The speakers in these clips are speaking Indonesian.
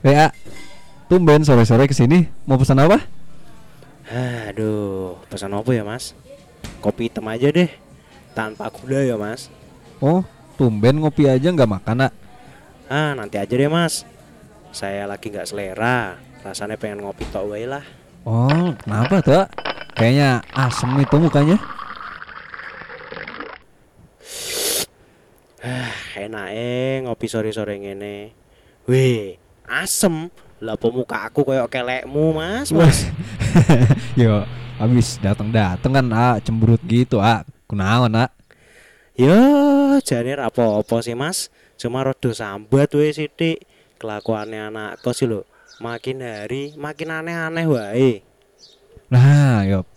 Ya, tumben sore-sore ke sini mau pesan apa? Aduh, pesan apa ya mas? Kopi hitam aja deh, tanpa gula ya mas. Oh, tumben ngopi aja nggak makan nak? Ah, nanti aja deh mas. Saya lagi nggak selera, rasanya pengen ngopi tok wae lah. Oh, kenapa tuh? Kayaknya asem itu mukanya. Ah, enak eh ngopi sore-sore ngene. Weh, asem. Lah apa muka aku koyok kelekmu mas, mas. Yo, habis datang-datang kan ah cemberut gitu ah. Kunaon ah? Yo, jane apa-apa sih mas. Cuma rodo sambat weh sithik. Kelakuannya anak kos lho. Makin hari makin aneh-aneh wae. Nah, yo.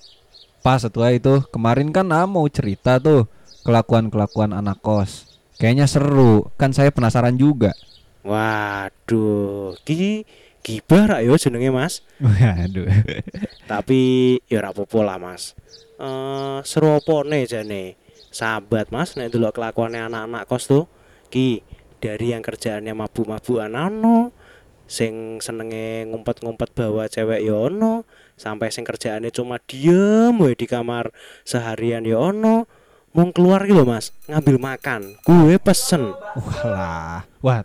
Pas setelah itu kemarin kan ah mau cerita tuh kelakuan-kelakuan anak kos. Kayaknya seru, kan saya penasaran juga. Waduh, ki gibah rak yo jenenge Mas. Waduh. Tapi ya ora apa-apa lah Mas. Eh seru apa nih jane? Sahabat Mas nek delok kelakuannya anak-anak kos tuh. Ki dari yang kerjaannya mabuk-mabukan ono, sing senenge ngumpet-ngumpet bawa cewek ya ono, sampai sing kerjaannya cuma diem wae di kamar seharian ya ono. Mau keluar gitu mas, ngambil makan, gue pesen. Walah. Wah,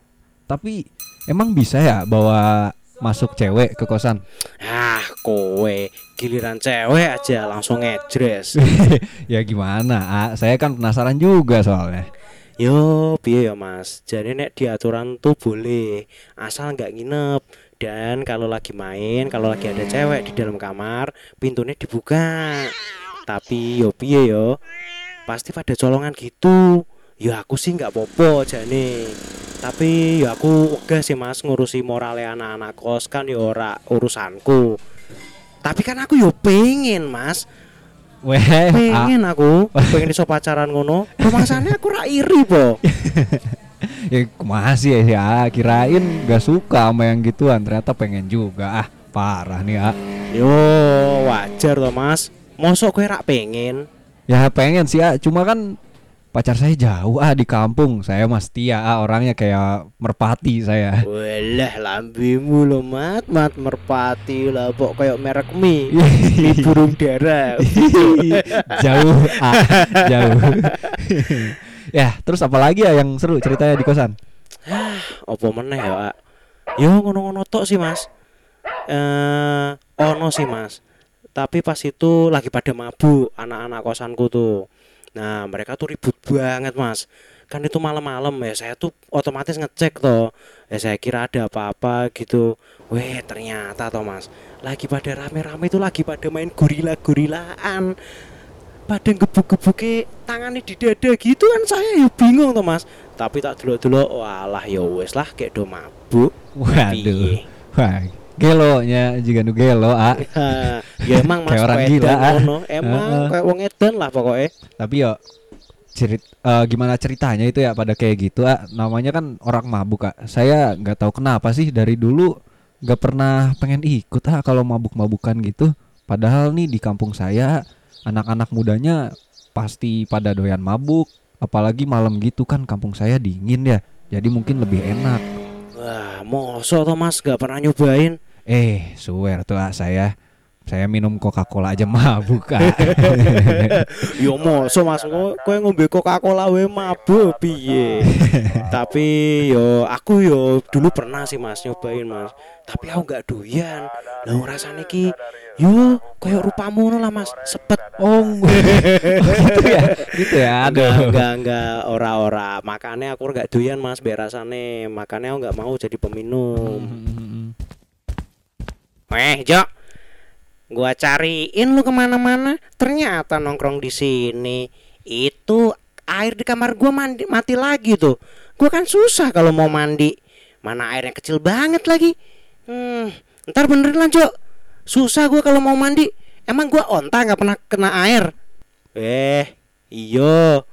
tapi emang bisa ya bawa masuk cewek ke kosan? Ah, kowe giliran cewek aja langsung ngejres. ya gimana? Ah, saya kan penasaran juga soalnya. Yo, piye ya Mas? Jadi nek di aturan tuh boleh, asal nggak nginep. Dan kalau lagi main, kalau lagi ada cewek di dalam kamar, pintunya dibuka. Tapi yo piye yo? Pasti pada colongan gitu. Ya aku sih nggak popo jane. Tapi ya aku wegah sih Mas ngurusi morale anak-anak kos. Kan ya ora urusanku. Tapi kan aku yo pengen Mas. Weh, ah, pengen aku. Pengen iso pacaran ngono. Rumangsane aku ra iri po. Ya masih ya, ya. Kirain gak suka sama yang gituan. Ternyata pengen juga. Ah parah nih ah. Yo wajar toh mas. Mosok kowe rak pengen ya pengen sih ah. Cuma kan pacar saya jauh ah di kampung. Saya mas Tia ah orangnya kayak merpati saya. Walah lambimu lo mat. Mat merpati lah pok kayak merek mie. Mie burung dara jauh ah jauh. Ya terus apa lagi ya yang seru ceritanya di kosan? Opo meneh ya Ak? yo ngono-ngono tok sih mas. Eh ono sih mas. Tapi pas itu lagi pada mabuk anak-anak kosanku tuh nah mereka tuh ribut banget mas. Kan itu malam-malam ya saya tuh otomatis ngecek toh. Ya saya kira ada apa-apa gitu. Weh ternyata toh mas lagi pada rame-rame itu lagi pada main gorila-gorilaan. Pada gebuk-gebuke tangannya di dada gitu kan saya ya bingung toh mas. Tapi tak dulu-dulu walah ya wes lah kayak do mabuk. Waduh. Piye? Wah gelonya juga nu gelo ah ya emang mas Kayak orang gila, ah. emang kayak wong edan lah pokoknya. Tapi yo cerit eh, gimana ceritanya itu ya pada kayak gitu ah namanya kan orang mabuk ah saya nggak tahu kenapa sih dari dulu nggak pernah pengen ikut ah kalau mabuk-mabukan gitu. Padahal nih di kampung saya anak-anak mudanya pasti pada doyan mabuk. Apalagi malam gitu kan kampung saya dingin ya jadi mungkin lebih enak. Wah mosok toh mas gak pernah nyobain eh swear tuh ah saya saya minum Coca-Cola aja mabuk ah. Yo mosok mas. Kowe ngombe Coca-Cola we mabuk piye? Tapi yo aku yo dulu pernah sih mas nyobain mas. Tapi aku gak doyan. Lah rasane ki yo kayak rupamu ngono lah mas. Sepet. Oh gitu ya gitu ya enggak aduh. enggak enggak ora ora makanya aku gak doyan mas biar rasane. Makanya aku nggak mau jadi peminum. Hmm. Weh, Jo. Gua cariin lu ke mana-mana, ternyata nongkrong di sini. Itu air di kamar gua mandi mati lagi tuh. Gua kan susah kalau mau mandi. Mana airnya kecil banget lagi. Hmm, ntar beneran lah, Jo. Susah gua kalau mau mandi. Emang gua onta nggak pernah kena air. Eh, iya.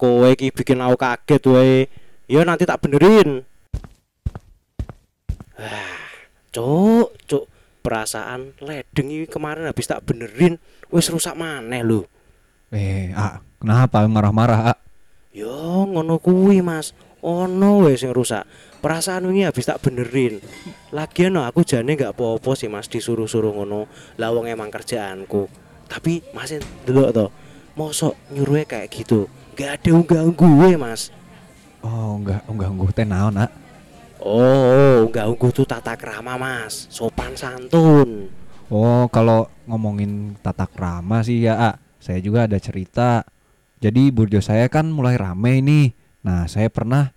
Kowe iki bikin aku kaget wae. Iya nanti tak benerin. Wah, cuk. Perasaan ledeng ini kemarin habis tak benerin wis rusak maneh lho. Eh, ah, kenapa marah-marah? Ah? Yo ngono kuwi, Mas. ono wes sing rusak perasaan wingi habis tak benerin lagian no, aku jane nggak apa-apa sih mas disuruh-suruh ngono lawang emang kerjaanku tapi masih dulu toh mosok nyuruhnya kayak gitu gak ada unggah gue mas Oh, enggak enggak enggak teh naon, ah. Oh unggah ungguh tuh tata krama mas sopan santun Oh, kalau ngomongin tata krama sih ya, ah, saya juga ada cerita. Jadi burjo saya kan mulai rame nih. Nah, saya pernah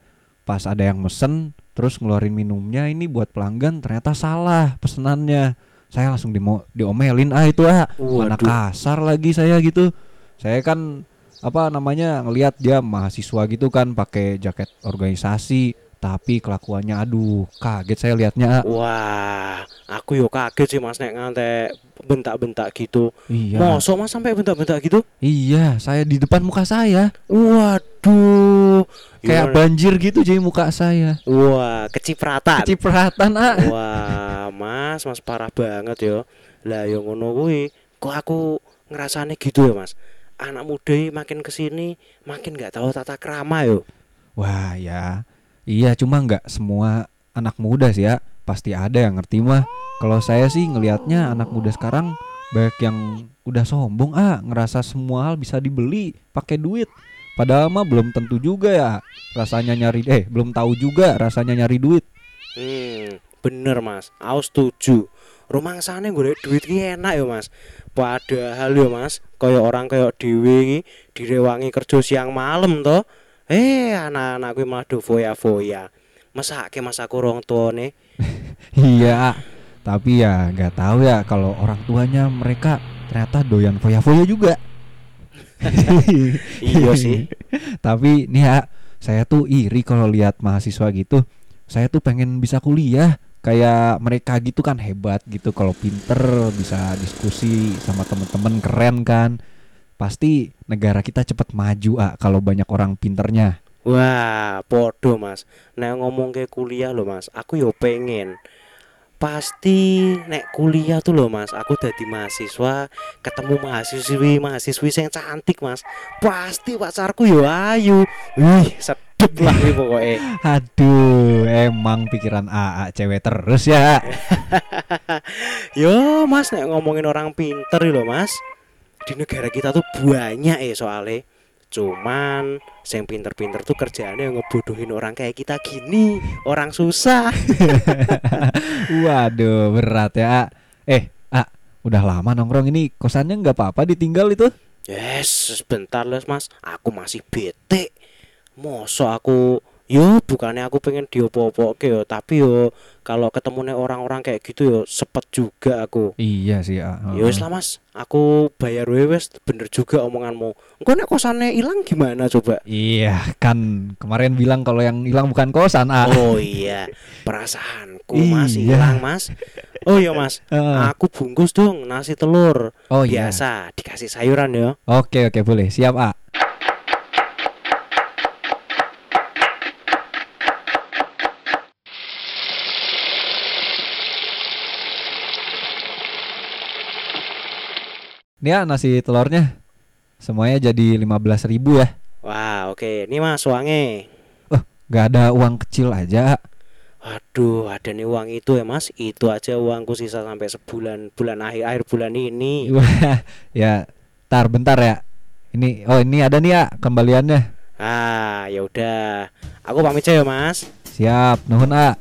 pas ada yang mesen terus ngeluarin minumnya ini buat pelanggan ternyata salah pesenannya. Saya langsung dimo diomelin ah itu ah. Mana kasar lagi saya gitu. Saya kan apa namanya ngelihat dia mahasiswa gitu kan pakai jaket organisasi tapi kelakuannya aduh kaget saya lihatnya ah. wah aku yo kaget sih mas nek ngantek bentak-bentak gitu Iya. mosok mas sampai bentak-bentak gitu Iya, saya di depan muka saya. waduh Kayak Gimana? banjir gitu jadi muka saya. wah kecipratan Kecipratan, ah. Wah, Mas, Mas parah banget yo. Lah yo ngono kuwi, kok aku ngerasane gitu ya, Mas. Anak muda makin ke sini makin nggak tahu tata krama yo. Wah, ya. Iya, cuma nggak semua anak muda sih ya. Pasti ada yang ngerti mah. Kalau saya sih ngelihatnya anak muda sekarang banyak yang udah sombong ah, ngerasa semua hal bisa dibeli pakai duit. Padahal mah belum tentu juga ya rasanya nyari eh belum tahu juga rasanya nyari duit. Hmm, bener Mas. Aku setuju. Rumangsane golek duit ki enak yo, Mas. Padahal yo, Mas, kaya orang kaya dhewe iki direwangi kerja siang malam toh. Eh, anak-anak kuwi malah do foya-foya. Mesake Mas aku rong tuane. Iya, tapi ya nggak tahu ya kalau orang tuanya mereka ternyata doyan foya-foya juga. Iya sih. tapi nih ya, saya tuh iri kalau lihat mahasiswa gitu. Saya tuh pengen bisa kuliah kayak mereka gitu kan hebat gitu kalau pinter bisa diskusi sama temen-temen keren kan. Pasti negara kita cepet maju ah kalau banyak orang pinternya. Wah, podo Mas. Nek ngomong ke kuliah loh Mas, aku yo pengen. Pasti nek kuliah tuh loh Mas, aku jadi mahasiswa, ketemu mahasiswi mahasiswi yang cantik Mas. Pasti pacarku yo ayu. Wih, sedep lah ini pokoknya. Aduh, emang pikiran AA cewek terus ya. Yo Mas, nek ngomongin orang pinter loh Mas. Di negara kita tuh banyak ya soalnya. Cuman yang pinter-pinter tuh kerjaannya ngebodohin orang kayak kita gini, orang susah. Waduh, berat ya. Eh, A, udah lama nongkrong ini kosannya nggak apa-apa ditinggal itu? Yes, sebentar les mas, aku masih bete. Mosok aku, yo bukannya aku pengen diopo-opo yo, tapi yo kalau ketemu nih orang-orang kayak gitu yo sepet juga aku. Iya sih. Ya wis lah mas, aku bayar wes bener juga omonganmu. Engko nek kosannya hilang gimana coba? Iya, kan kemarin bilang kalau yang hilang bukan kosan, A. Oh iya, perasaanku masih Iya. hilang mas. Oh iya mas, aku bungkus dong nasi telur. Oh iya. Biasa dikasih sayuran ya. Oke, oke, boleh. Siap, A. Ini ya nasi telurnya semuanya jadi 15.000 ribu ya. Wah oke, ini mas uangnya. Gak ada uang kecil aja. Waduh, ada nih uang itu ya mas. Itu aja uangku sisa sampai sebulan, bulan akhir akhir bulan ini. Wah, ya, tar bentar ya. Ini, oh ini ada nih ya kembaliannya. Ah ya udah, aku pamit aja ya mas. Siap, nuhun A.